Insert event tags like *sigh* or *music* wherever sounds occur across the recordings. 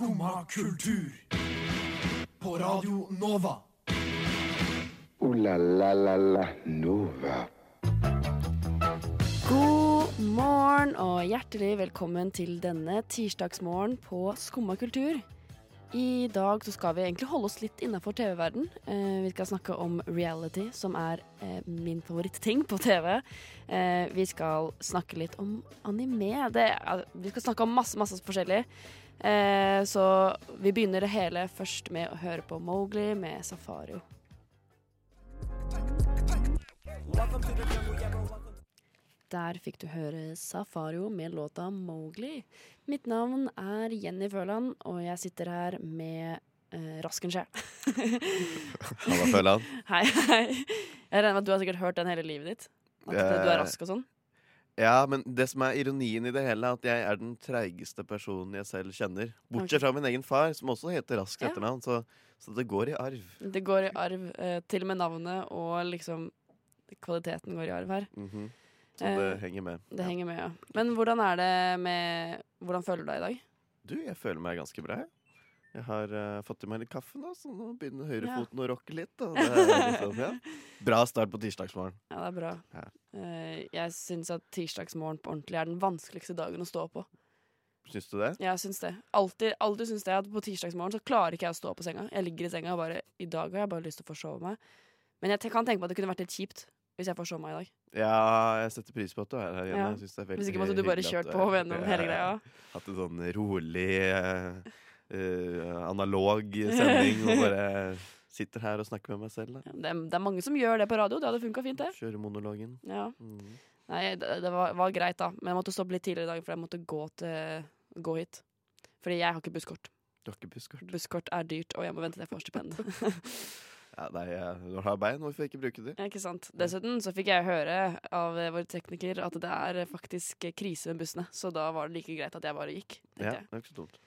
Skumma kultur. På Radio Nova. O-la-la-la-la Nova. God morgen og hjertelig velkommen til denne tirsdagsmorgen på Skumma kultur. I dag så skal vi egentlig holde oss litt innafor TV-verden. Eh, vi skal snakke om reality, som er eh, min favoritting på TV. Eh, vi skal snakke litt om anime. Det, er- vi skal snakke om masse, masse forskjellig. Eh, så vi begynner det hele først med å høre på Mowgli med Safario. Der fikk du høre Safario med låta Mowgli. Mitt navn er Jenny Føland, og jeg sitter her med eh, Rasken sjæl. Halla, Føland. *laughs* hei, hei. Jeg regner med at du har sikkert hørt den hele livet ditt. At du er rask og sånn. Ja, men det som er ironien i det hele, er at jeg er den treigeste personen jeg selv kjenner. Bortsett fra min egen far, som også heter Rask Ja. etternavn. Så, så det går i arv. Det går i arv. Eh, til og med navnet og liksom kvaliteten går i arv her. Mhm. Så det Eh, henger med. Det henger med, ja. Men hvordan er det med Hvordan føler du deg i dag? Du, jeg føler meg ganske bra, jeg. Har uh, fått i meg litt kaffe nå, så nå begynner høyrefoten å rocke litt. *laughs* Det liksom, ja. Bra start på tirsdagsmorgen. Ja, det er bra. Ja. Uh, jeg syns at tirsdagsmorgen på ordentlig er den vanskeligste dagen å stå på. Syns du det? Jeg syns det. Altid, alltid syns jeg at på tirsdagsmorgen så klarer ikke jeg å stå på senga. Jeg ligger i senga og bare I dag har jeg bare lyst til å forsove meg. Men jeg kan tenke på at det kunne vært litt kjipt hvis jeg forsov meg i dag. Ja, jeg setter pris på at du er her igjen. Ja. Det Hvis ikke måtte du bare kjørt på gjennom hele greia. Hatt en sånn rolig, eh, eh, analog sending og bare sitter her og snakker med meg selv. Ja, Det, er, det er mange som gjør det på radio. Det hadde funka fint, det. Kjører monologen. Ja. Mm. Nei, det, det var, var greit, da. Men jeg måtte stoppe litt tidligere i dag, for jeg måtte gå, til, gå hit. Fordi jeg har ikke busskort. Du har ikke busskort? Busskort er dyrt, og jeg må vente til jeg får stipend. *laughs* Ja, nei, du har bein, hvorfor ikke bruke det? Ja, ikke sant. Dessuten så fikk jeg høre av eh, vår tekniker at det er faktisk krise med bussene, så da var det like greit at jeg bare gikk. Ja, det er ikke så dumt.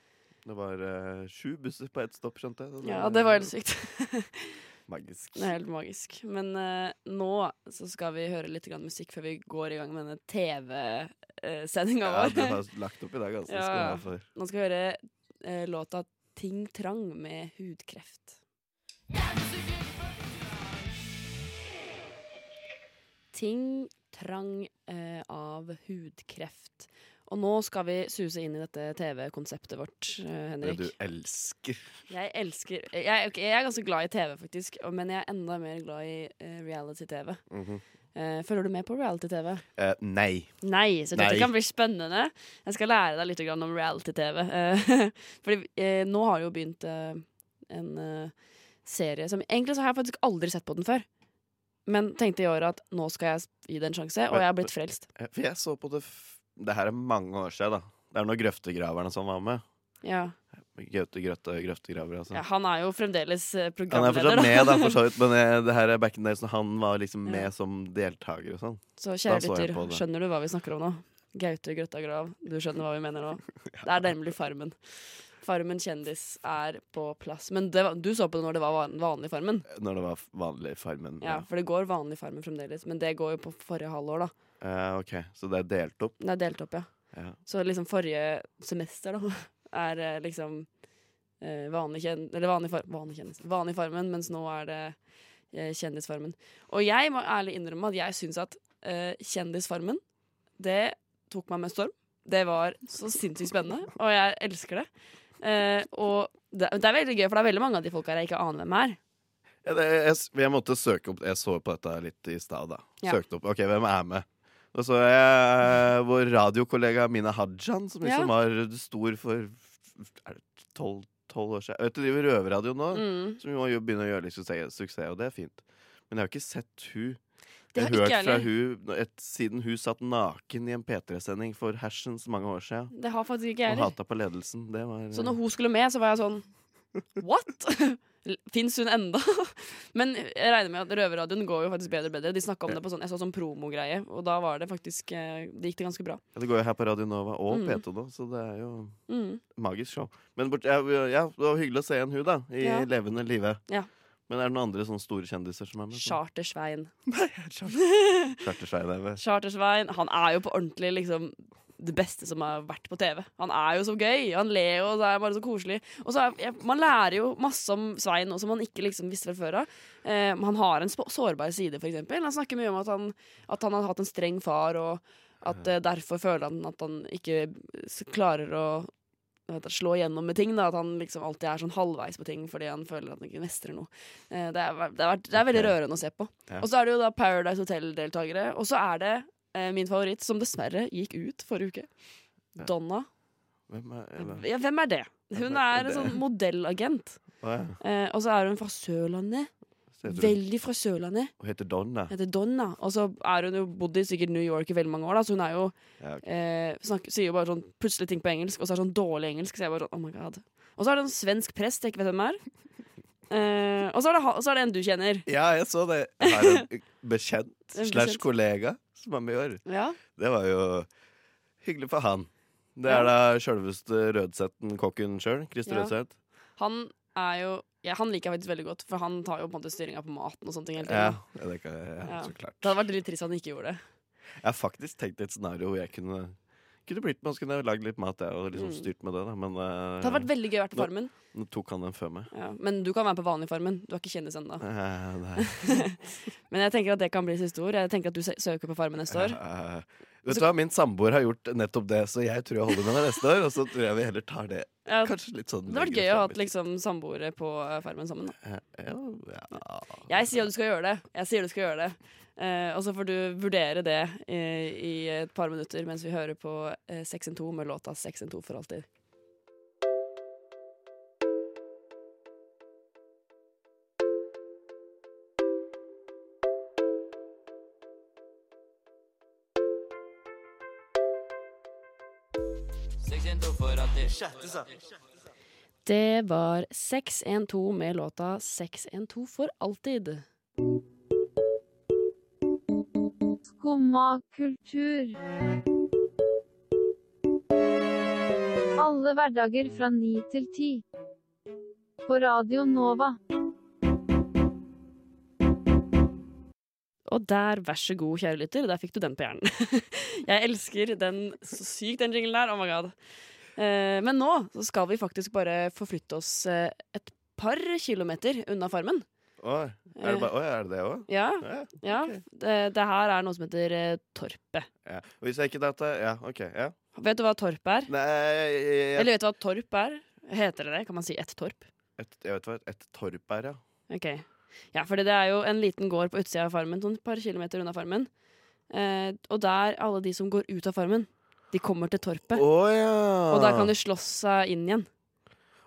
Det var uh, sju busser på ett stopp, skjønte jeg. Ja, det var helt sykt. *laughs* Magisk. Det er helt magisk. Men uh, nå så skal vi høre litt grann musikk før vi går i gang med denne TV-sendinga Ja, vår. du har *laughs* lagt opp i dag, altså. Ja, Skal ja. Nå skal vi høre uh, låta 'Ting Trang' med hudkreft. Ting Trang eh, av hudkreft. Og nå skal vi suse inn i dette TV-konseptet vårt, Henrik. Det du elsker. Jeg elsker jeg, okay, jeg er ganske glad i TV, faktisk, men jeg er enda mer glad i uh, reality-TV. Mm -hmm. uh, følger du med på reality-TV? Uh, nei. Nei, så dette Nei. kan bli spennende. Jeg skal lære deg litt om reality-TV. Uh, *laughs* fordi eh, nå har det jo begynt eh, en eh, serie som Egentlig så har jeg faktisk aldri sett på den før. Men tenkte i år at nå skal jeg gi det en sjanse, og jeg har blitt frelst. Eh, For jeg så på det Det her er mange år siden, da. Det er når Grøftegraverne som var med. Ja. Gaute Grøtte Grøftegraver, altså. ja, Han er jo fremdeles programleder. Han er fortsatt med, da, for så vidt, *laughs* men eh, det her er back in days når han var liksom Ja. med som deltaker og sånn. Så kjære lytter, skjønner du hva vi snakker om nå? Gaute Grøtta Grav, du skjønner hva vi mener nå? *laughs* Det er nemlig Farmen. Farmen kjendis er på plass. Men det, du så på det når det var vanlig Farmen? Når det var vanlig Farmen. Ja, for det går vanlig Farmen fremdeles. Men det går jo på forrige halvår, da. Eh, ok, Så det er delt opp? Det er delt opp, ja. Ja. Så liksom forrige semester, da, *laughs* er eh, liksom uh, vanlig kjen... Eller vanlig, far, vanlig kjendis. Vanlig Farmen, mens nå er det eh, Kjendisfarmen. Og jeg må ærlig innrømme at jeg syns at Kjendisfarmen, det tok meg med storm. Det var så sinnssykt spennende, og jeg elsker det. Og det, det er veldig gøy, for det er veldig mange av de folka jeg ikke aner hvem er. Jeg, s- jeg måtte søke opp Jeg så på dette litt i stad, da. Ja. Søkte opp OK, hvem er med? Og så jeg vår radiokollega Mina Hajan, som liksom var stor for er det 12, 12 år siden. Vet du driver røverradio nå, Mm. som jo begynner å gjøre litt suksess, suksess, og det er fint. Men jeg har ikke sett hun Jeg har hørt fra hun et, siden hun satt naken i en P3-sending for hersens mange år siden. Det har faktisk ikke jeg Og hata på ledelsen. Det var Så når hun skulle med, så var jeg sånn What?! Fins hun enda? *laughs* Men jeg regner med at Røverradioen går jo faktisk bedre og bedre. De snakka om Ja. det på sånn, jeg så sånn promogreie, og da var det faktisk eh, Det gikk det ganske bra. Ja, Det går jo her på Radio Nova og Mm. P2 nå, så det er jo Mm. magisk show. Men bort, ja, ja, det var hyggelig å se en hun, da. I levende live. Ja. Men er det noen andre sånne store kjendiser som er med? Charter-Svein. *laughs* Charter-Svein er. Charter-Svein, han er jo på ordentlig liksom det beste som har vært på TV. Han er jo så gøy. Han ler jo, og det er bare så koselig. Og så er, Man lærer jo masse om Svein nå som man ikke liksom visste fra før av. Eh, han har en sårbar side, for eksempel. Han snakker mye om at han, at han har hatt en streng far, og at eh, derfor føler han at han ikke klarer å hva slå igjennom med ting. Da, at han liksom alltid er sånn halvveis på ting fordi han føler at han ikke mestrer noe. Eh, det, er, det, er, det er veldig rørende å se på. Ja. Og så er det jo da Paradise Hotel-deltakere. Og så er det min favoritt, som dessverre gikk ut forrige uke. Ja. Donna. Hvem er, er? Ja, hvem er det? Hun er er en sånn modellagent. Oh, ja. Eh, og så er hun fra Sørlandet. Veldig fra Sørlandet. Hun heter Donna. Heter Donna. Og så er hun jo bodd i sikkert New York i veldig mange år, da, så hun er jo Ja, okay. eh, snakker, sier jo bare sånn plutselig ting på engelsk, og så er det sånn dårlig engelsk. Så jeg bare sånn, oh my god. Og så er det en svensk prest jeg ikke vet hvem er. *laughs* Eh, og så er, det, så er det en du kjenner. ja, jeg så det. Jeg har en bekjent slash kollega som er med i år. Ja. Det var jo hyggelig for han. Det er da sjølveste Rødsetten, kokken sjøl. Christer Ja. Rødseth. Han er jo ja, Han liker jeg faktisk veldig godt, for han tar jo på en måte styringa på maten og sånne ting Ja, det kan ja, Ja. så klart. Det hadde vært litt trist at han ikke gjorde det. Jeg har faktisk tenkt et scenario hvor jeg kunne kunne blitt kunne jeg lagd litt mat jeg, og liksom Mm. styrt med det. Da. Men uh, Det hadde vært veldig gøy å være på Farmen. nå tok han den før meg. Ja, men du kan være på vanlig Farmen. Du er ikke kjendis ennå. *laughs* Men jeg tenker at det kan bli siste ord. Jeg tenker at du søker på Farmen neste år. Uh, vet du hva, Min samboer har gjort nettopp det, så jeg tror jeg holder med deg neste år. Og så tror jeg vi heller tar det Ja, kanskje litt sånn det hadde vært gøy å ha liksom samboere på eh, Farmen sammen. Da. Ja, ja. Jeg sier at du skal gjøre det. Jeg sier du skal gjøre det. Eh, og så får du vurdere det i, i et par minutter mens vi hører på eh, 612 med låta 612 for alltid. Det var 612 med låta 612 for alltid. Skumma. Alle hverdager fra ni til ti. På Radio Nova. Og der, vær så god, kjære lytter, der fikk du den på hjernen. *laughs* Jeg elsker den så sykt, den jinglen der. Oh my god. Eh, men nå skal vi faktisk bare forflytte oss eh, et par kilometer unna farmen. Oi, er det, bare, oi, er det det òg? Ja, Ja, ja. Det, det her er noe som heter eh, Torpet. ja. Og hvis jeg ikke dette Ja, OK. Ja. Vet du hva Torp er? Nei, jeg, jeg, Eller vet du hva Torp er? Heter det det? Kan man si ett torp? et, jeg vet hva et, torp er, ja. Ok. Ja, fordi det er jo en liten gård på utsida av farmen, sånn et par kilometer unna farmen. Eh, og der alle de som går ut av farmen, de kommer til torpet. Oh, ja! Og der kan de slåss seg inn igjen.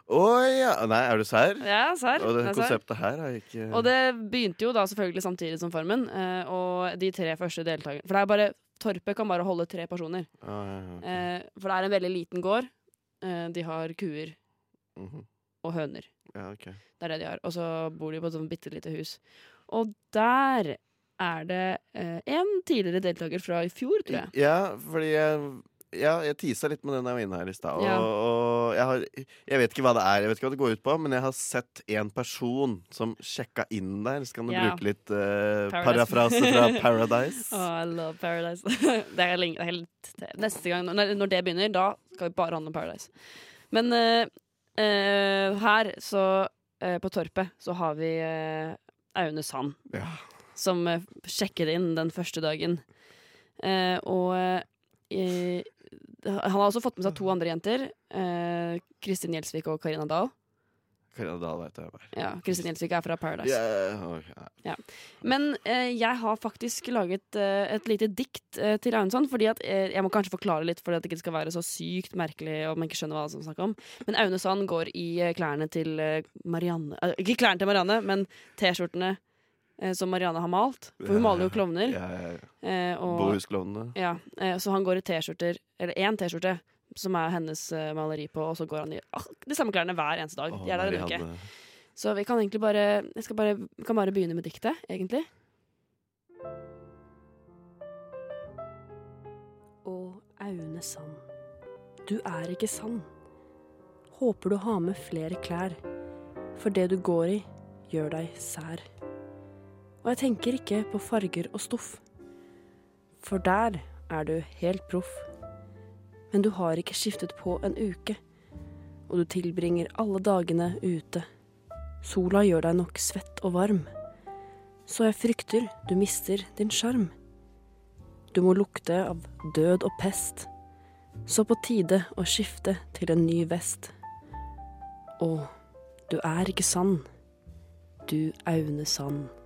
Å ja! Nei, er du serr? Ja, sær. Og det er konseptet her har ikke Og det begynte jo da selvfølgelig samtidig som Farmen. eh, og de tre første deltakerne For det er bare Torpet kan bare holde tre personer. Ah, ja, okay. ok. Eh, for det er en veldig liten gård. Eh, de har kuer Mhm. og høner. Ja, ok. Det er det de har. Og så bor de på et sånt bitte lite hus. Og der er det eh, en tidligere deltaker fra i fjor, tror jeg. Ja, fordi jeg ja, jeg tisa litt med den jeg var inne her i stad. Og, Ja. og jeg, har, jeg vet ikke hva det er, jeg vet ikke hva det går ut på, men jeg har sett en person som sjekka inn der. Så kan du Ja. bruke litt uh, parafrase fra *laughs* Paradise. Oh, I love Paradise. *laughs* det er lenge, helt, neste gang, når, når det begynner, da skal vi bare handle om Paradise. Men uh, uh, her, så på Torpet, så har vi Aune Sand. Ja. Som sjekker inn den første dagen. Og eh, han har også fått med seg to andre jenter. eh, Kristin Gjelsvik og Karina Dahl. Karina Dahl vet jeg er. Ja, Kristin Gjelsvik er fra Paradise. Ja. Men eh, jeg har faktisk laget eh, et lite dikt eh, til Aunesand. Fordi at, eh, jeg må kanskje forklare litt, for at det ikke skal være så sykt merkelig. Og man ikke skjønner hva som er snakk om Men Aune Sand går i eh, klærne til Marianne Ikke klærne til Marianne, men T-skjortene som Marianne har malt. For hun maler jo klovner. Ja, ja, ja. Eh, Bohusklovnene. ja, eh, så han går i T-skjorter, eller én T-skjorte, som er hennes eh, maleri på, og så går han i ah, de samme klærne hver eneste dag. Å, De er der en uke. Så vi kan egentlig bare Jeg skal bare, vi kan bare begynne med diktet, egentlig. Å, Aune Sand. Du er ikke sann. Håper du har med flere klær. For det du går i, gjør deg sær. Og jeg tenker ikke på farger og stoff. For der er du helt proff. men du har ikke skiftet på en uke. Og du tilbringer alle dagene ute. Sola gjør deg nok svett og varm. Så jeg frykter du mister din sjarm. Du må lukte av død og pest. Så på tide å skifte til en ny vest. Å, du er ikke sann. Du Aune Sand.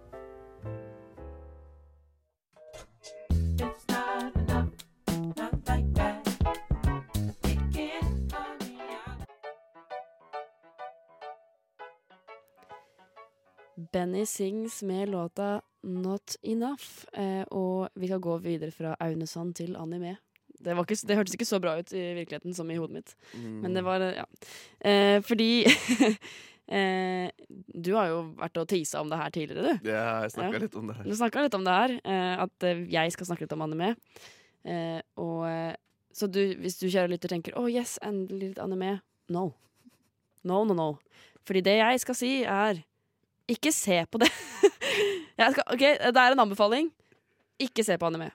Benny Sings med låta Not Enough. Eh, og vi skal gå videre fra Aunesand til anime. Det, var ikke, det hørtes ikke så bra ut i virkeligheten som i hodet mitt. Men det var Ja. Eh, fordi *laughs* eh, Du har jo vært og tisa om det her tidligere, du. Ja, jeg snakka Ja. litt om det her. Du snakka litt om det her, eh, at eh, jeg skal snakke litt om anime. Eh, og eh, Så du, hvis du kjære lytter tenker 'Å, yes, endelig litt anime', no. No, no, no. Fordi det jeg skal si, er ikke se på det. *laughs* skal, OK, det er en anbefaling. Ikke se på anime.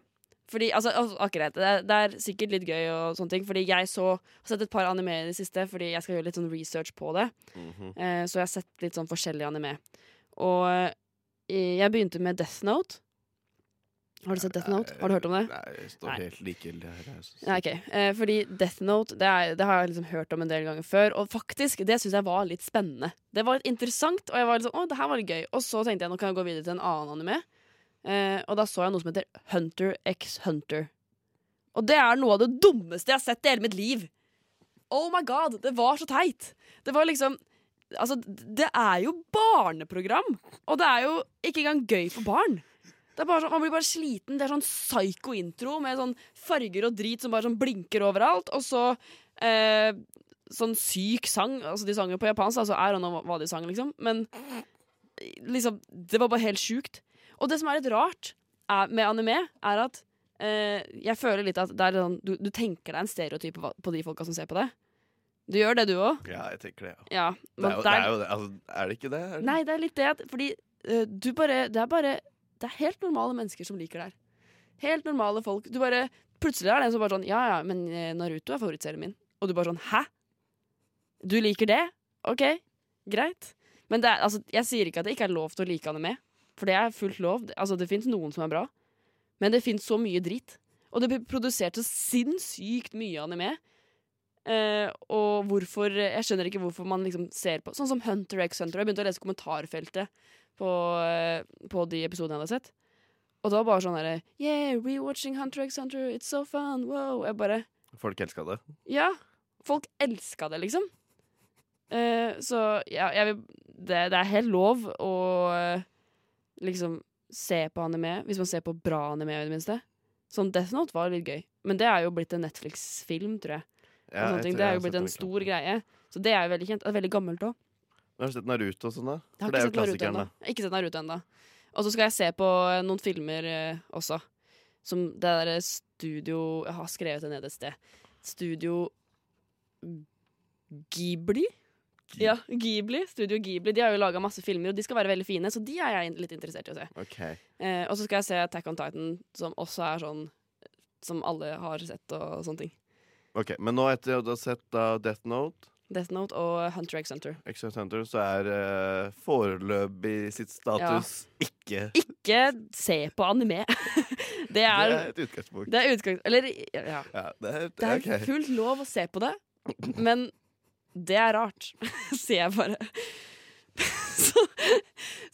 Fordi, altså, akkurat, det er, det er sikkert litt gøy, og sånne ting Fordi jeg så, har sett et par anime i det siste, fordi jeg skal gjøre litt sånn research på det. Mhm. Eh, så jeg har sett litt sånn forskjellig anime. Og eh, jeg begynte med Death Note. Har du sett Death Note? Har du hørt om det? Nei, jeg står Nei. helt likegyldig her. altså. Nei, ok. Eh, fordi Death Note det, er, det har jeg liksom hørt om en del ganger før. Og faktisk, det syns jeg var litt spennende. Det var litt interessant, og jeg var litt sånn, å, det her var litt gøy. Og så tenkte jeg nå kan jeg gå videre til en annen anime. Eh, og da så jeg noe som heter Hunter x Hunter. Og det er noe av det dummeste jeg har sett i hele mitt liv. Oh my god, det var så teit. Det var liksom Altså, det er jo barneprogram. Og det er jo ikke engang gøy for barn. Det er bare sånn, Man blir bare sliten. Det er sånn psycho-intro med sånn farger og drit som bare sånn blinker overalt. Og så eh, sånn syk sang. Altså De sang jo på japansk, altså er know hva de sang, liksom. Men liksom, det var bare helt sjukt. Og det som er litt rart er, med anime, er at eh, jeg føler litt at er sånn, du, du tenker deg en stereotyp på, på de folka som ser på det. Du gjør det, du òg? Ja, jeg tenker det. Ja. Ja. Det er, jo, der- det er jo det. Altså, er det ikke det? Er det? Nei, det er litt det Fordi uh, du bare Det er bare Det er helt normale mennesker som liker det her. Helt normale folk. Du bare Plutselig er det en som bare sånn Ja, ja, men eh, Naruto er favorittserien min. Og du bare sånn Hæ? Du liker det? OK, greit. Men er, altså, jeg sier ikke at det ikke er lov til å like anime. For det er fullt lov. Altså, det fins noen som er bra. Men det fins så mye dritt. Og det blir produsert så sinnssykt mye anime. Uh, og hvorfor Jeg skjønner ikke hvorfor man liksom ser på Sånn som Hunter x Hunter. Jeg begynte å lese kommentarfeltet på, eh, på de episodene jeg hadde sett. Og det var bare sånn herre Yeah, rewatching Hunter x Hunter, it's so fun, wow. Jeg bare Folk elska det. Ja. Folk elska det, liksom. Uh, så ja, jeg vil det, det er helt lov å uh, liksom se på anime, hvis man ser på bra anime, i det minste. Sånn Death Note var litt gøy, men det er jo blitt en Netflix-film, tror jeg. Ja, jeg tror Det er jo blitt en stor greie. Så det er jo veldig kjent. Det er veldig gammelt òg. Har du sett Naruto og sånn, da? For det er jo da. Jeg har Ikke sett Naruto ennå. Og så skal jeg se på eh, noen filmer eh, også. Som det derre studio Jeg har skrevet det ned et sted. Studio Ghibli? Ja, Ghibli. Studio Ghibli. De har jo laga masse filmer, og de skal være veldig fine, så de er jeg litt interessert i å se. Okay. Eh, og så skal jeg se Attack on Titan, som også er sånn som alle har sett og sånne ting. Ok, Men nå etter at du har sett uh, Death Note, Death Note og Hunter x Hunter. X Hunter, så er uh, foreløpig sitt status ikke Ikke se på anime! *laughs* det Det er er et utgangspunkt. Det er utgangs... Eller, ja. Ja, det er, Det er ok. fullt lov å se på det, men det er rart, *laughs* sier jeg bare. *laughs* Så,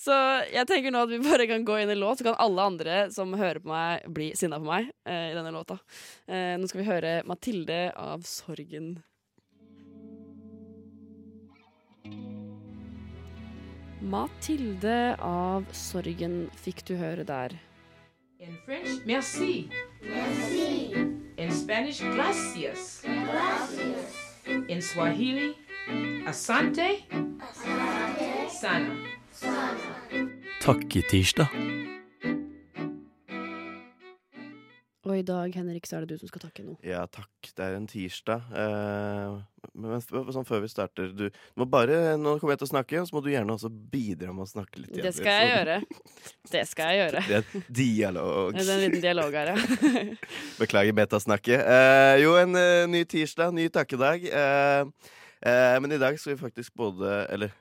så jeg tenker nå at vi bare kan gå inn i låt, så kan alle andre som hører på meg, bli sinna på meg eh, i denne låta. Eh, nå skal vi høre Mathilde av Sorgen. Mathilde av Sorgen fikk du høre der. In French, merci. Merci. In Spanish, gracias. Gracias. In Swahili, asante. Asante. Sana. Takketirsdag. Og i dag, Henrik, så er det du som skal takke nå. Ja, takk. Det er en tirsdag. Eh, Men sånn før vi starter du, du må bare, Nå kommer jeg til å snakke, så må du gjerne også bidra med å snakke litt. igjen, Det skal jeg gjøre. Det skal jeg gjøre. Det er en dialog. Det er en liten dialog her, ja. *laughs* Beklager betasnakket. Eh, jo, en eh, ny tirsdag, ny takkedag. Eh, eh, men i dag skal vi faktisk både Eller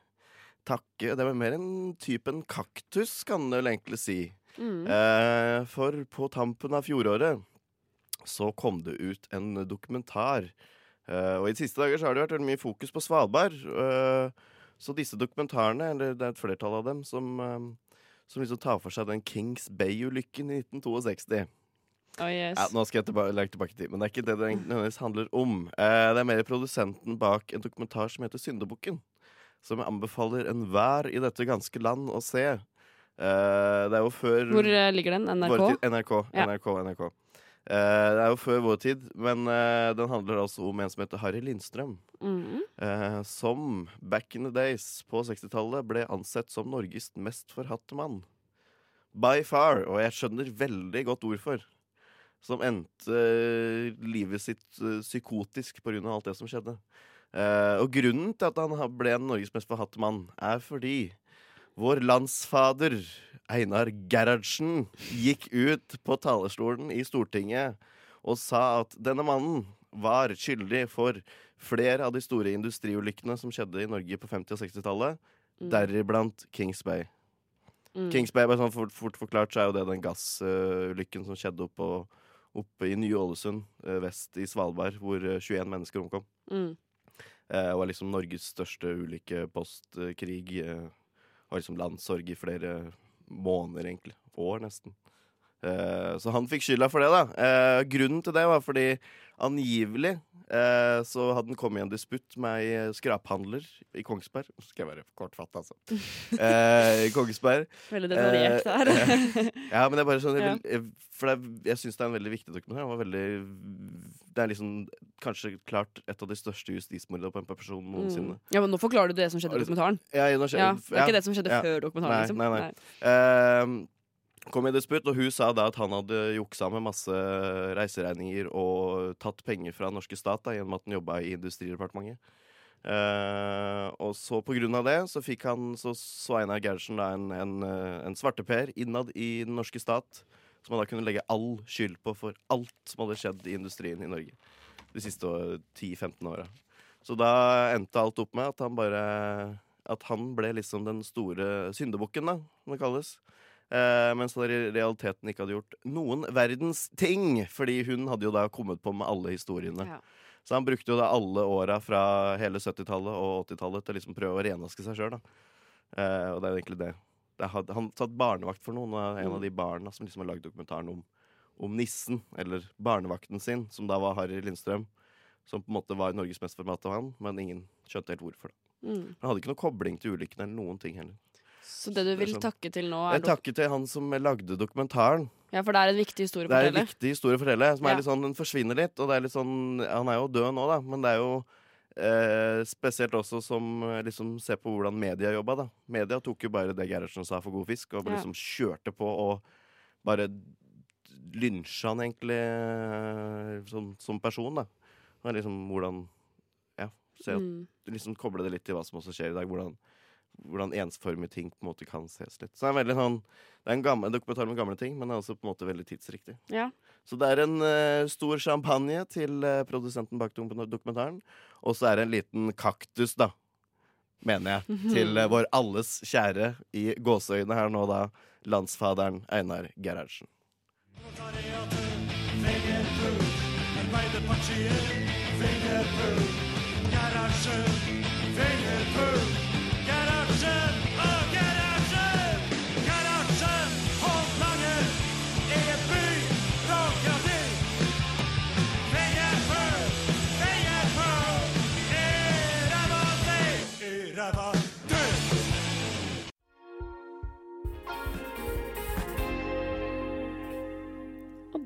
takke Det er mer en typen kaktus, kan det vel egentlig si. Mm. Eh, for på tampen av fjoråret så kom det ut en dokumentar. Eh, og i de siste dager så har det vært veldig mye fokus på Svalbard. Eh, så disse dokumentarene, eller det er et flertall av dem, som, eh, som liksom tar for seg den Kings Bay-ulykken i 1962. Oh, yes. Ja, nå skal jeg tilbake, legge tilbake til, men det er ikke det det nødvendigvis handler om. Eh, det er mer produsenten bak en dokumentar som heter Syndebukken. Som jeg anbefaler enhver i dette ganske land å se. Eh, det er jo før Hvor eh, ligger den? NRK? NRK. NRK, NRK. Eh, det er jo før vår tid, men den handler altså om en som heter Harry Lindstrøm. Mm. Eh, som back in the days på 60-tallet ble ansett som Norges mest forhatte mann. By far. Og jeg skjønner veldig godt hvorfor. Som endte livet sitt psykotisk pga. alt det som skjedde. Og grunnen til at han ha- ble Norges mest forhatte mann, er fordi vår landsfader Einar Gerhardsen gikk ut på talerstolen i Stortinget og sa at denne mannen var skyldig for flere av de store industriulykkene som skjedde i Norge på 50- og 60-tallet, Mm. deriblant Kings Bay. Mm. Kings Bay, bare sånn fort, fort forklart, så er jo det den gassulykken som skjedde oppe, oppe i Nye-Ålesund, eh, vest i Svalbard, hvor eh, 21 mennesker omkom. Mm. Eh, og er liksom Norges største ulykke post eh, Eh, har liksom landssorg i flere måneder, egentlig. År, nesten. Eh, så han fikk skylda for det, da. Eh, grunnen til det var fordi angivelig eh, så hadde han kommet i en disputt med ei skraphandler i Kongsberg. *laughs* Skal jeg være kortfatta, altså. *laughs* Eh, I Kongsberg. Veldig detaljert Eh, der. *laughs* Ja, men det er bare sånn jeg, Ja. vil, jeg, For det jeg syns det er en veldig viktig dokumentar. Han var veldig, det er liksom kanskje klart et av de største justismordene på en person noensinne. Mm. Ja, men nå forklarer du det som skjedde i dokumentaren. Ja, nå skje- Ja, det er ikke det som skjedde ja. før dokumentaren. Nei, liksom. nei, nei. Eh, kom i disputt, og hun sa da at han hadde juksa med masse reiseregninger og tatt penger fra norske stat da, gjennom at han jobba i Industridepartementet. Uh, og så på grunn av det så fikk han så, så Einar Gerhardsen da en, en, eh, en svarteper innad i den norske stat, som han da kunne legge all skyld på for alt som hadde skjedd i industrien i Norge de siste eh, 10-15 åra. Så da endte alt opp med at han bare At han ble liksom den store syndebukken, da, som det kalles. Eh, mens han i realiteten ikke hadde gjort noen verdens ting. Fordi hun hadde jo da kommet på med alle historiene. Ja. Så han brukte jo da alle åra fra hele 70-tallet og 80-tallet til liksom prøve å renvaske seg sjøl. Eh, og det er jo egentlig det. Det er, han- satt barnevakt for noen, og en av de barna som liksom har lagd dokumentaren om, om nissen, eller barnevakten sin, som da var Harry Lindstrøm. Som på en måte var Norges mest av han, men ingen skjønte helt hvorfor. det. Mm. Han hadde ikke noe kobling til ulykken eller noen ting heller. Så det du vil sånn. takke til nå, er Jeg takker til han som lagde dokumentaren. Ja, for det er en viktig historie å Det er en viktig historie å fortelle. Som Ja. er litt sånn, Den forsvinner litt. Og det er litt sånn, Han er jo død nå, da, men det er jo eh, spesielt også som eh, liksom ser på hvordan media jobba. da. Media tok jo bare det Gerhardsen sa for god fisk, og Ja. liksom kjørte på og bare lynsja han egentlig eh, som, som person. da. Er liksom hvordan Ja, se Mm. liksom koble det litt til hva som også skjer i dag. Hvordan, hvordan ensformige ting på en måte kan ses litt. Så det er veldig sånn Det er en gammel, dokumentar med gamle ting, men det er også på en måte veldig tidsriktig. Ja. Så det er en uh, stor champagne til uh, produsenten bak dokumentaren. Og så er det en liten kaktus, da. Mener jeg. Til eh, vår alles kjære i gåseøyne her nå, da. Landsfaderen Einar Gerhardsen. Og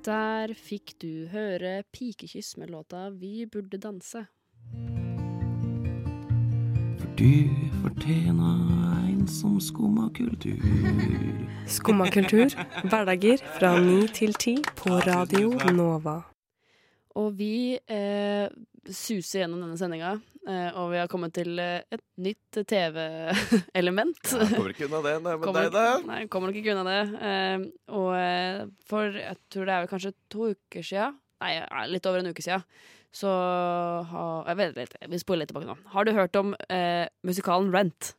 der fikk du høre Pikekyss med låta Vi burde danse. For du fortjener en som skumma kultur. Skumma kultur, hverdager fra ni til ti på Radio Nova. Og vi eh, suser gjennom denne sendinga og vi har kommet til eh, et nytt TV-element. Ja, kommer ikke unna det. Nei, Kommer, deg, da? nei, kommer nok ikke unna det. Eh, og eh, for jeg tror det er vel kanskje to uker sia, nei, litt over en uke sia, så har jeg vet, vet, Vi spoler litt tilbake nå. Har du hørt om eh, musikalen Rent?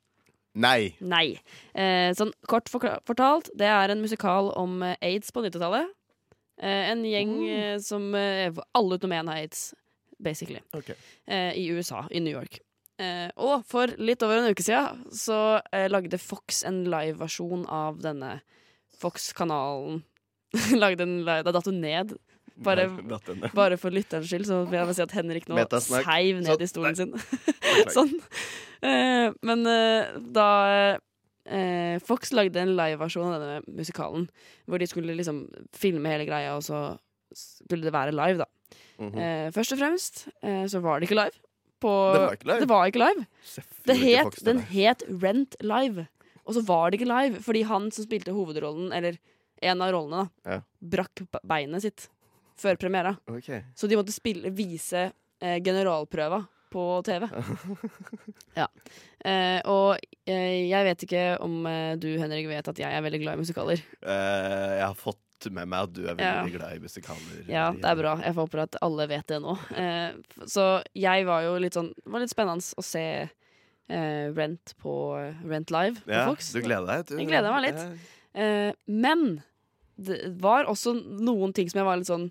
Nei. Nei. Eh, sånn kort fortalt, det er en musikal om eh, aids på 90-tallet. Eh, en gjeng mm. som eh, Alle utenom én har aids, basically. Okay. Eh, I USA, i New York. Eh, og for litt over en uke siden så eh, lagde Fox en liveversjon av denne Fox-kanalen. *laughs* lagde en live, Da datt hun ned. Bare, bare for lytterens skyld, så vil jeg si at Henrik nå seiv ned i stolen sin. *laughs* Sånn. Eh, men eh, da eh, Fox lagde en liveversjon av denne musikalen, hvor de skulle liksom filme hele greia, og så skulle det være live, da. Mhm. Eh, først og fremst eh, så var det ikke live. På, Det var ikke live? Det var ikke live. Det het, den het Rent Live, og så var det ikke live, fordi han som spilte hovedrollen, eller en av rollene, da, Ja. brakk beinet sitt før premiera. Okay. Så de måtte spille, vise eh, generalprøva på TV. *laughs* ja. Eh, og eh, jeg vet ikke om eh, du, Henrik, vet at jeg er veldig glad i musikaler. Eh, jeg har fått med meg at du er veldig Ja. glad i musikaler. Ja, det er bra. Jeg håper at alle vet det nå. Eh, så jeg var jo litt sånn Det var litt spennende å se eh, Rent på Rent Live på Ja, Fox. du gleder deg? Du. Jeg gleder meg litt. Eh, men det var også noen ting som jeg var litt sånn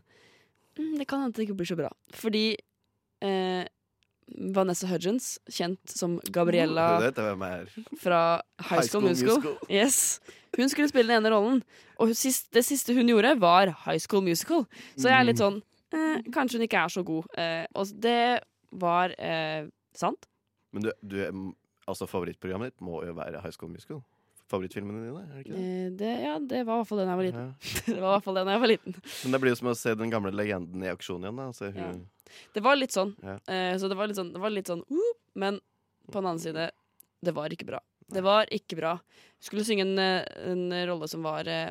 mm, Det kan hende det ikke blir så bra. Fordi eh, Vanessa Hudgens, kjent som Gabriella fra High School, Musical. Yes. Hun skulle spille den ene rollen, og det siste hun gjorde, var High School Musical. Så jeg er litt sånn eh, Kanskje hun ikke er så god. Eh, og det var eh, sant. Men du, du altså favorittprogrammet ditt må jo være High School Musical. Favorittfilmene dine, er det ikke det? Eh, det, ja, det var i hvert fall den jeg var liten. Ja. *laughs* det var i hvert fall den jeg var liten. Men det blir jo som å se den gamle legenden i aksjon igjen. da Se hun, Ja. Det var litt sånn. Ja. Eh, så det var litt sånn, det var litt sånn uh, Men på den annen side, det var ikke bra. Det var ikke bra. Skulle synge en, eh, en rolle som var eh,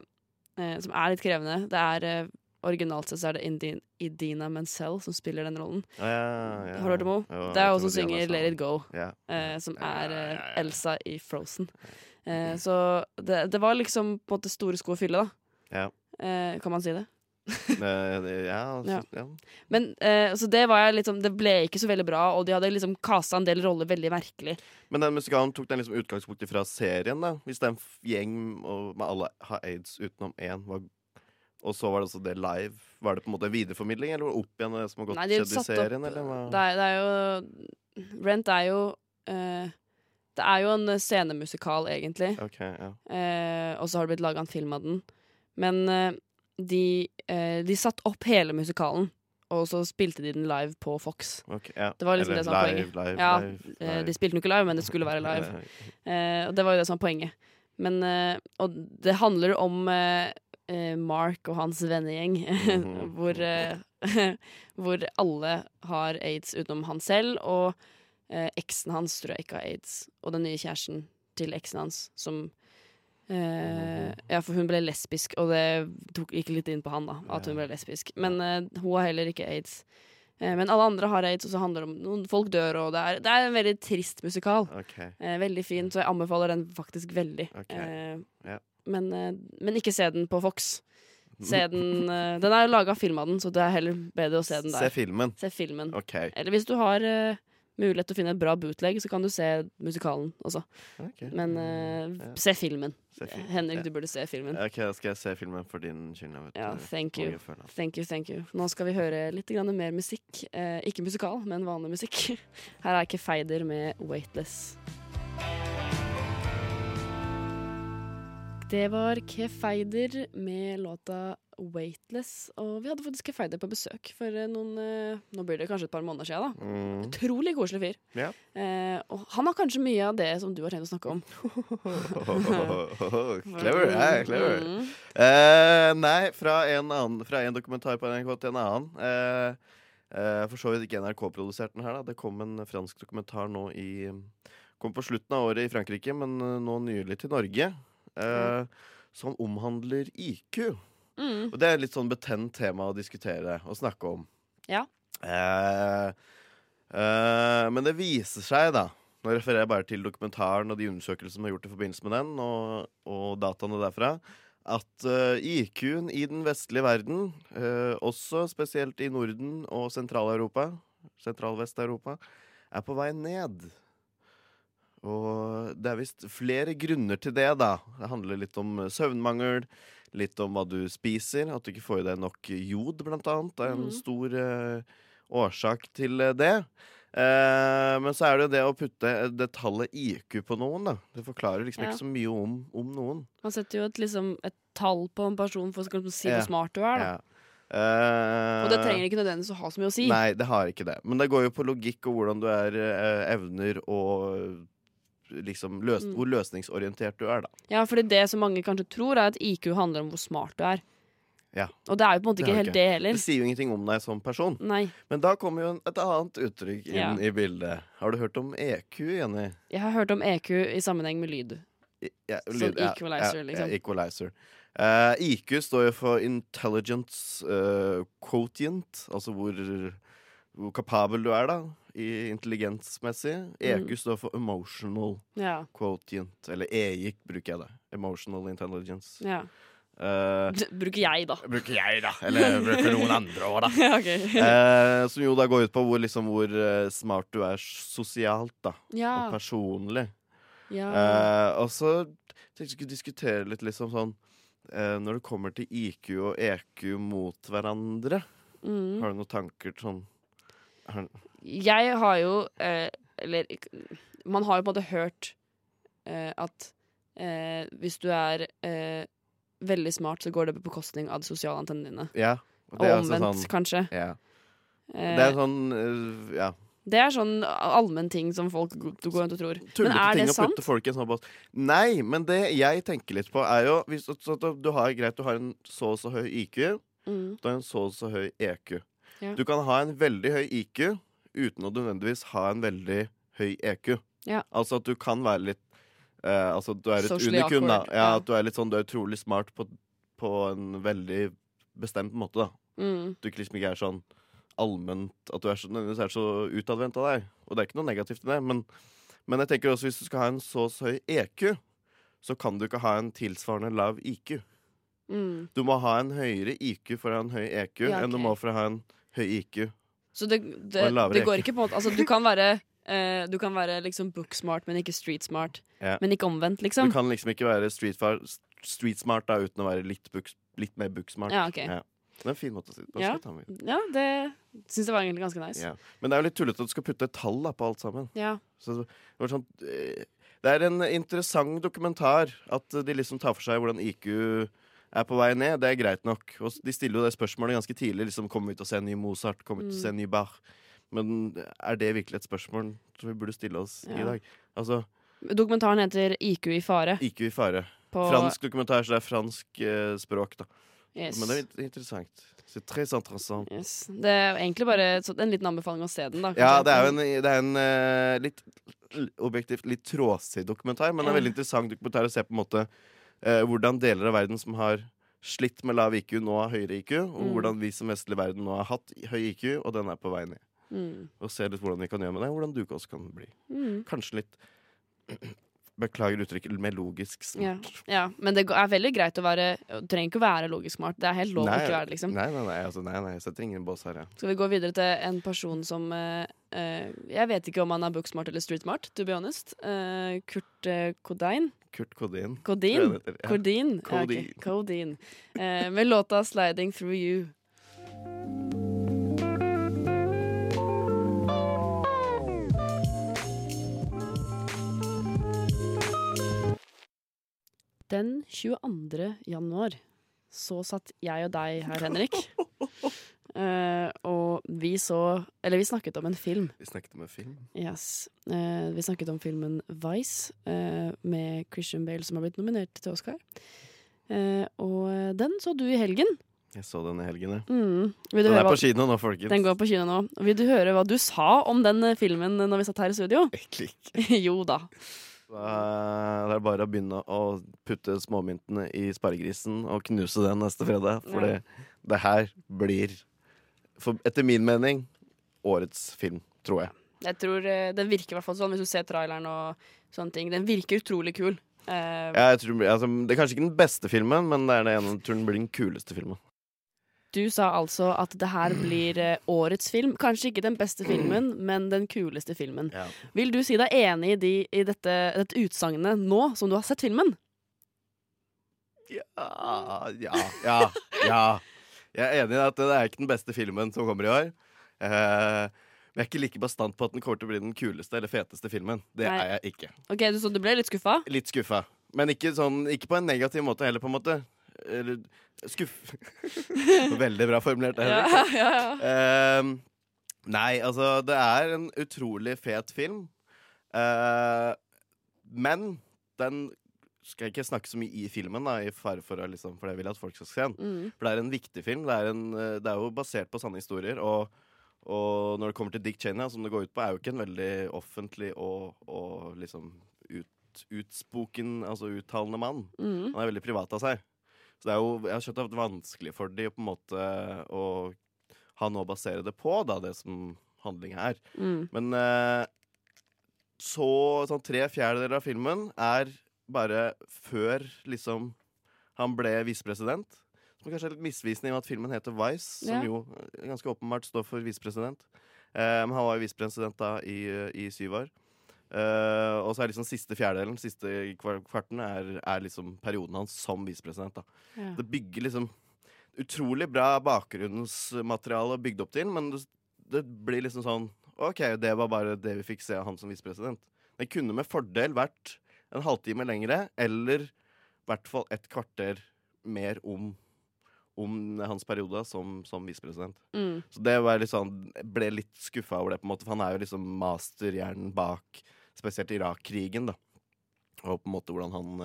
eh, Som er litt krevende. Det er eh, Originalt sett så er det Idina Menzel som spiller den rollen. Ja, ja. Har du hørt om henne? Det er hun som synger Let It Go, Ja. eh, som er. Elsa i Frozen. Eh, så det, det var liksom på en måte store sko å fylle, da. Ja. Eh, kan man si det? Eh, ja, *laughs* altså, ja. Men eh, så det var jeg liksom Det ble ikke så veldig bra, og de hadde liksom kasta en del roller veldig merkelig. Men den musikalen tok den liksom utgangspunkt fra serien, da? Hvis det er en gjeng og med alle har aids utenom én, var og så var det altså det live, var det på en måte en videreformidling, eller var det opp igjen det som har gått Nei, de skjedd i serien, opp- eller? Det er, det er jo Rent er jo eh, Det er jo en scenemusikal, egentlig. Okay, ja. Eh, og så har det blitt laga en film av den. Men eh, de, eh, de satte opp hele musikalen, og så spilte de den live på Fox. Okay, ja. Det var liksom Eller det som var live, poenget. live, ja, live, eh, live. De spilte den ikke live, men det skulle være *laughs* live. Eh, og det var jo det som var poenget. Men, eh, og det handler om eh, eh, Mark og hans vennegjeng, Mhm. *laughs* hvor, *laughs* hvor alle har aids utenom han selv, og eh, eksen hans tror jeg ikke har aids. Og den nye kjæresten til eksen hans, som eh, Ja, for hun ble lesbisk, og det tok, gikk litt inn på han, da, at hun ble lesbisk. Men uh, hun har heller ikke aids. Uh, men alle andre har aids, og så handler det om noen folk dør, og det er, det er en veldig trist musikal. Okay. Veldig fin, så jeg anbefaler den faktisk veldig. Okay. Ja. men, men ikke se den på Fox. *laughs* Se den Den er laga film av den, så det er heller bedre å se den der. Se filmen. Se filmen. Okay. Eller hvis du har mulighet til å finne et bra bootleg, så kan du se musikalen også. Okay. Men uh, Ja. se filmen. Se film. Henrik, Ja. du burde se filmen. Ok, da skal jeg se filmen for din skyld. Ja, thank you. Thank you, thank you. Nå skal vi høre litt grann mer musikk. Eh, ikke musikal, men vanlig musikk. *laughs* Her er Kefeider med 'Weightless'. Det var Kefeider med låta 'Weightless'. Og vi hadde faktisk Kefeider på besøk for eh, noen eh, Nå blir det kanskje et par måneder siden. da Mm. Utrolig koselig fyr. Ja. Eh, og han har kanskje mye av det som du har tenkt å snakke om. *laughs* *laughs* clever. Ja, clever. Mm. Eh, nei, fra en, annen, fra en dokumentar på NRK til en annen. Eh, eh, for så vidt ikke NRK-produsert den her. da Det kom en fransk dokumentar nå i Kom på slutten av året i Frankrike, men nå nylig til Norge. Eh, som omhandler IQ. Mm. Og det er et litt sånn betent tema å diskutere og snakke om. Ja. Eh, Eh, men det viser seg, da Nå refererer jeg bare til dokumentaren og de undersøkelsene som er gjort i forbindelse med den, og, og dataene derfra, at eh, IQ-en i den vestlige verden, eh, også spesielt i Norden og Sentral-Europa, Sentral-Vest-Europa, er på vei ned. Og det er visst flere grunner til det, da. Det handler litt om søvnmangel, litt om hva du spiser, at du ikke får i deg nok jod, blant annet. Det er en mm. stor uh, årsak til eh, det. Uh, men så er det jo det å putte det tallet IQ på noen, da. Det forklarer liksom Ja. ikke så mye om, om noen. Man setter jo et, liksom, et tall på en person for å si Ja. hvor smart du er. Da. Ja. Uh, Og det trenger ikke nødvendigvis å ha så mye å si. Nei, det har ikke det. Men det går jo på logikk og hvordan du er, evner og liksom løs Mm. hvor løsningsorientert du er, da. Ja, fordi det som mange kanskje tror, er at IQ handler om hvor smart du er. Ja. Og det er jo på en måte ikke helt det heller. Det sier jo ingenting om deg som person. Nei. Men da kommer jo et annet uttrykk inn Ja. i bildet. Har du hørt om EQ, Jenny? Jeg har hørt om EQ i sammenheng med lyd. I- Ja, Sånn lyd- Som equalizer, liksom. Ja, equalizer. Uh, IQ står jo for intelligence uh, quotient, altså hvor, hvor kapabel du er, da, i intelligensmessig. EQ Mm. står for emotional Ja. quotient, eller EIC bruker jeg det. Emotional intelligence. ja. Uh, bruker jeg, da. bruker jeg, da. Eller bruker noen *laughs* andre òg, da. Ja, ok. Eh, som jo da går ut på hvor, liksom, hvor eh, smart du er sosialt, da. Ja. Og personlig. ja. Eh, og så tenkte jeg skulle diskutere litt liksom sånn Når det kommer til IQ og EQ mot hverandre, Mm. har du noen tanker sånn har, Jeg har jo eh, Eller man har jo på en måte hørt eh, at eh, hvis du er eh, veldig smart, så går det på bekostning av de sosiale antennene dine. Ja. Og det er altså omvendt, sånn, kanskje. ja. Eh, Det er sånn eh, Ja. det er sånn allmenn ting som folk du går rundt og tror. Men Tullete ting det å putte folk i en sånn bås. Nei, men det jeg tenker litt på, er jo hvis, så, du har, Greit, du har en så og så høy IQ. Mm. Du har en så og så høy EQ. Ja. Du kan ha en veldig høy IQ uten å nødvendigvis ha en veldig høy EQ. Ja. Altså at du kan være litt eh, Altså at du er et Socially unikum, da. Ja, ja. At du er litt sånn Du er utrolig smart på, på en veldig bestemt måte, da. Mm. Du liksom ikke er sånn allment At du er så, er så utadvendt av deg. Og det er ikke noe negativt i det, men, men jeg tenker også hvis du skal ha en så så høy EQ, så kan du ikke ha en tilsvarende lav IQ. Mm. Du må ha en høyere IQ for å ha en høy EQ Ja, enn du må for å ha en høy IQ. Så det, det, det går ikke på en måte Altså, du kan være Uh, Du kan være liksom book smart, men ikke street smart. Ja. Men ikke omvendt, liksom. Du kan liksom ikke være street, far, street smart da, uten å være litt, book, litt mer book smart. Ja, ok. Det er en fin måte å si det på. Ja. Ja, det syns jeg var egentlig ganske nice. Ja. Men det er jo litt tullete at du skal putte tall da, på alt sammen. Ja. Så det, var sånn, eh, det er en interessant dokumentar at de liksom tar for seg hvordan IQ er på vei ned. Det er greit nok. Og de stiller jo det spørsmålet ganske tidlig. Liksom, kommer vi til å se en ny Mozart? Kommer vi til å se en ny Bach? Men er det virkelig et spørsmål som vi burde stille oss i dag? Altså, Dokumentaren heter IQ i fare. IQ i fare. På, Fransk dokumentar, så det er fransk eh, språk, da. yes. Men det er interessant. C'est très interessant. yes. Det er egentlig bare en liten anbefaling å se den, da. Ja, det er jo en, det er en uh, litt objektivt litt tråsig dokumentar, men en Ja. veldig interessant dokumentar å se på en måte eh, hvordan deler av verden som har slitt med lav IQ, nå har høyere IQ, og Mm. hvordan vi som vestlig verden nå har hatt høy IQ, og den er på vei ned. Mm. Og se litt hvordan vi kan gjøre med det, og hvordan du også kan bli. Mm. Kanskje litt *clears throat* Beklager uttrykket, mer logisk smart. ja. Men det er veldig greit å være Du trenger ikke å være logisk smart. Det er helt lov å ikke være det, liksom. Nei, nei, nei, altså, nei, nei, jeg setter ingen bås her, ja. Skal vi gå videre til en person som uh, Jeg vet ikke om han er booksmart eller streetsmart, to be honest. Uh, Kurt uh, Kodein. Kurt Kodin. Kodin? Kodin. Kodin? ja. Kodin? Ja, ok. Codeine. Codeine. Eh, med låta 'Sliding Through You'. Den 22. januar så satt jeg og deg her, Henrik. *laughs* Eh, og vi så Eller vi snakket om en film. Vi snakket om en film. Yes. Eh, vi snakket om filmen Vice eh, med Christian Bale som har blitt nominert til Oscar. Eh, og den så du i helgen. Jeg så den i helgen, ja. Mm. Vil du Den er på kino nå, folkens. den går på kino nå. Vil du høre hva du sa om den eh, filmen når vi satt her i studio? *laughs* Egentlig ikke. *laughs* jo da. Det er bare å begynne å putte småmyntene i sparegrisen og knuse den neste fredag. For det her blir, for, etter min mening, årets film, tror jeg. Jeg tror eh, Den virker i hvert fall sånn, hvis du ser traileren og sånne ting. Den virker utrolig kul. Uh, Ja, jeg tror, altså, det er kanskje ikke den beste filmen, men det er den ene, jeg tror den blir den kuleste filmen. Du sa altså at det her blir eh, årets film. Kanskje ikke den beste filmen, men den kuleste filmen. Ja. Vil du si deg enig i, de, i dette, dette utsagnet nå som du har sett filmen? Ja, ja, ja, ja. Jeg er enig i at det er ikke den beste filmen som kommer i år. Eh, men jeg er ikke like bastant på at den kommer til å bli den kuleste eller feteste filmen. Det Nei. er jeg ikke. Ok, du, Så du ble litt skuffa? Litt skuffa. Men ikke, sånn, ikke på en negativ måte heller, på en måte. Eller skuff... *laughs* Veldig bra formulert. *laughs* Ja, ja, ja. Uh, nei, altså, det er en utrolig fet film. Uh, men den skal jeg ikke snakke så mye i filmen, da, i fare for, liksom, for jeg vil at folk skal se den. Mm. For det er en viktig film. Det er, en, eh, det er jo basert på sanne historier. Og, og når det kommer til Dick Cheney, som det går ut på, er jo ikke en veldig offentlig og, og liksom ut, utspoken, altså uttalende mann. Mm. Han er veldig privat av seg. Så det er jo, jeg har skjønt det er vanskelig for de på en måte å ha noe å basere det på, da, det som handling er. Mm. Men eh, så sånn tre fjerdedeler av filmen er bare før liksom han ble visepresident. Som kanskje er litt misvisende i og med at filmen heter Vice, som Ja. jo eh, ganske åpenbart står for visepresident. Men men han var jo visepresident da i, i syv år. Uh, og så er liksom siste fjerdedelen, siste kvarten, er, er liksom perioden hans som visepresident. Ja. Det bygger liksom utrolig bra bakgrunnsmateriale bygd opp til, men det, det blir liksom sånn OK, det var bare det vi fikk se av han som visepresident. Det kunne med fordel vært en halvtime lengre, eller i hvert fall et kvarter mer om, om hans periode som, som visepresident. Mm. Så det var litt sånn ble litt skuffa over det, på en måte, for han er jo liksom masterhjernen bak spesielt Irak-krigen, da. Og på en måte hvordan han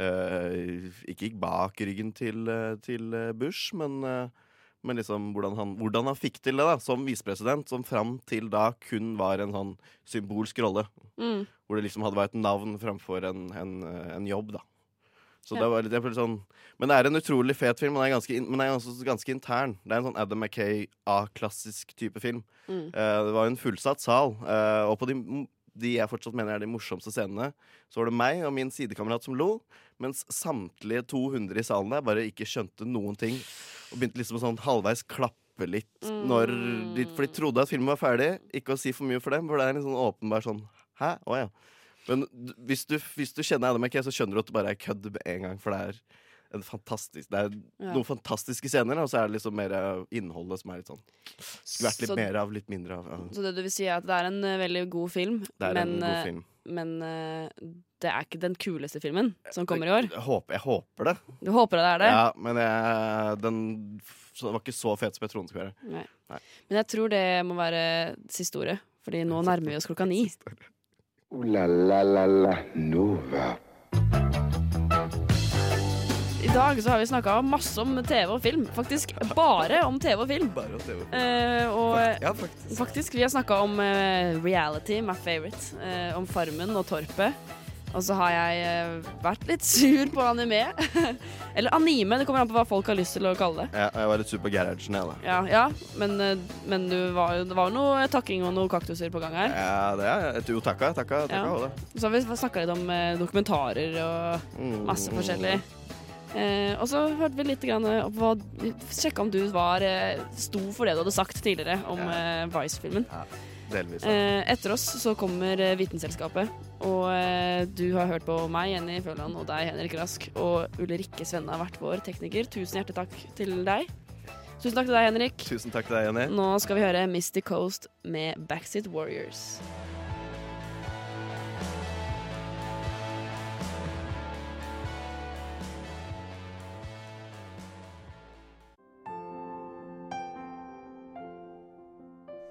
eh, ikke gikk bak ryggen til, eh, til Bush, men, eh, men liksom hvordan han, hvordan han fikk til det da, som visepresident, som fram til da kun var en sånn symbolsk rolle. Mm. Hvor det liksom hadde vært et navn framfor en, en, eh, en jobb, da. Så Ja. det var litt, sånn Men det er en utrolig fet film, men den er ganske, men den er også ganske intern. Det er en sånn Adam Mackay A-klassisk type film. Mm. Eh, det var en fullsatt sal, eh, og på de, de jeg fortsatt mener er de morsomste scenene, så var det meg og min sidekamerat som lo, mens samtlige 200 i salen der bare ikke skjønte noen ting, og begynte liksom sånn halvveis klappe litt når de, For de trodde at filmen var ferdig. Ikke å si for mye for dem, for det er en sånn åpenbar sånn Hæ? Å ja. Men hvis du, hvis du kjenner Adam McKay, så skjønner du at det bare er kødd med en gang, for det er en fantastisk Det er Ja. noen fantastiske scener, og så er det liksom mer innholdet som er litt sånn Skulle vært litt Så- mer av, litt mindre av. Ja. Så det du vil si er at det er en eh, veldig god film, Det er men, en god eh, film. men eh, det er ikke den kuleste filmen som kommer i år. Jeg håper, jeg håper det. Du håper det er det? Ja, men jeg, den var ikke så fet som jeg trodde den skulle være. Nei. Nei. Men jeg tror det må være siste ordet, Fordi nå nærmer vi oss klokka ni. Uh, la la la la Nova. I dag så har vi snakka masse om TV og film. Faktisk bare om TV og film. Bare om TV over. Eh, og Ja, faktisk. faktisk, vi har snakka om uh, reality, my favorite. eh, om Farmen og Torpet. Og så har jeg uh, vært litt sur på anime. *laughs* Eller anime, det kommer an på hva folk har lyst til å kalle det. Ja, jeg var litt sur på garagen, jeg, da. Ja, ja men, uh, men du var, det var jo noe takking og noen kaktuser på gang her. Ja, det er Jo, takka, takka, takka. Ja. Så har vi snakka litt om uh, dokumentarer og Mm. masse forskjellig. Eh, og så hørte vi litt grann opp hva Sjekka om du var eh, sto for det du hadde sagt tidligere om eh, Vice-filmen. Delvis. ja. Eh, etter oss så kommer eh, Vitenselskapet. Og eh, du har hørt på meg, Jenny Føland, og deg, Henrik Rask. Og Ulrikke Svenne har vært vår tekniker. Tusen hjertelig takk til deg. Tusen takk til deg, Henrik. Tusen takk til deg, Jenny. Nå skal vi høre Misty Coast med Backseat Warriors.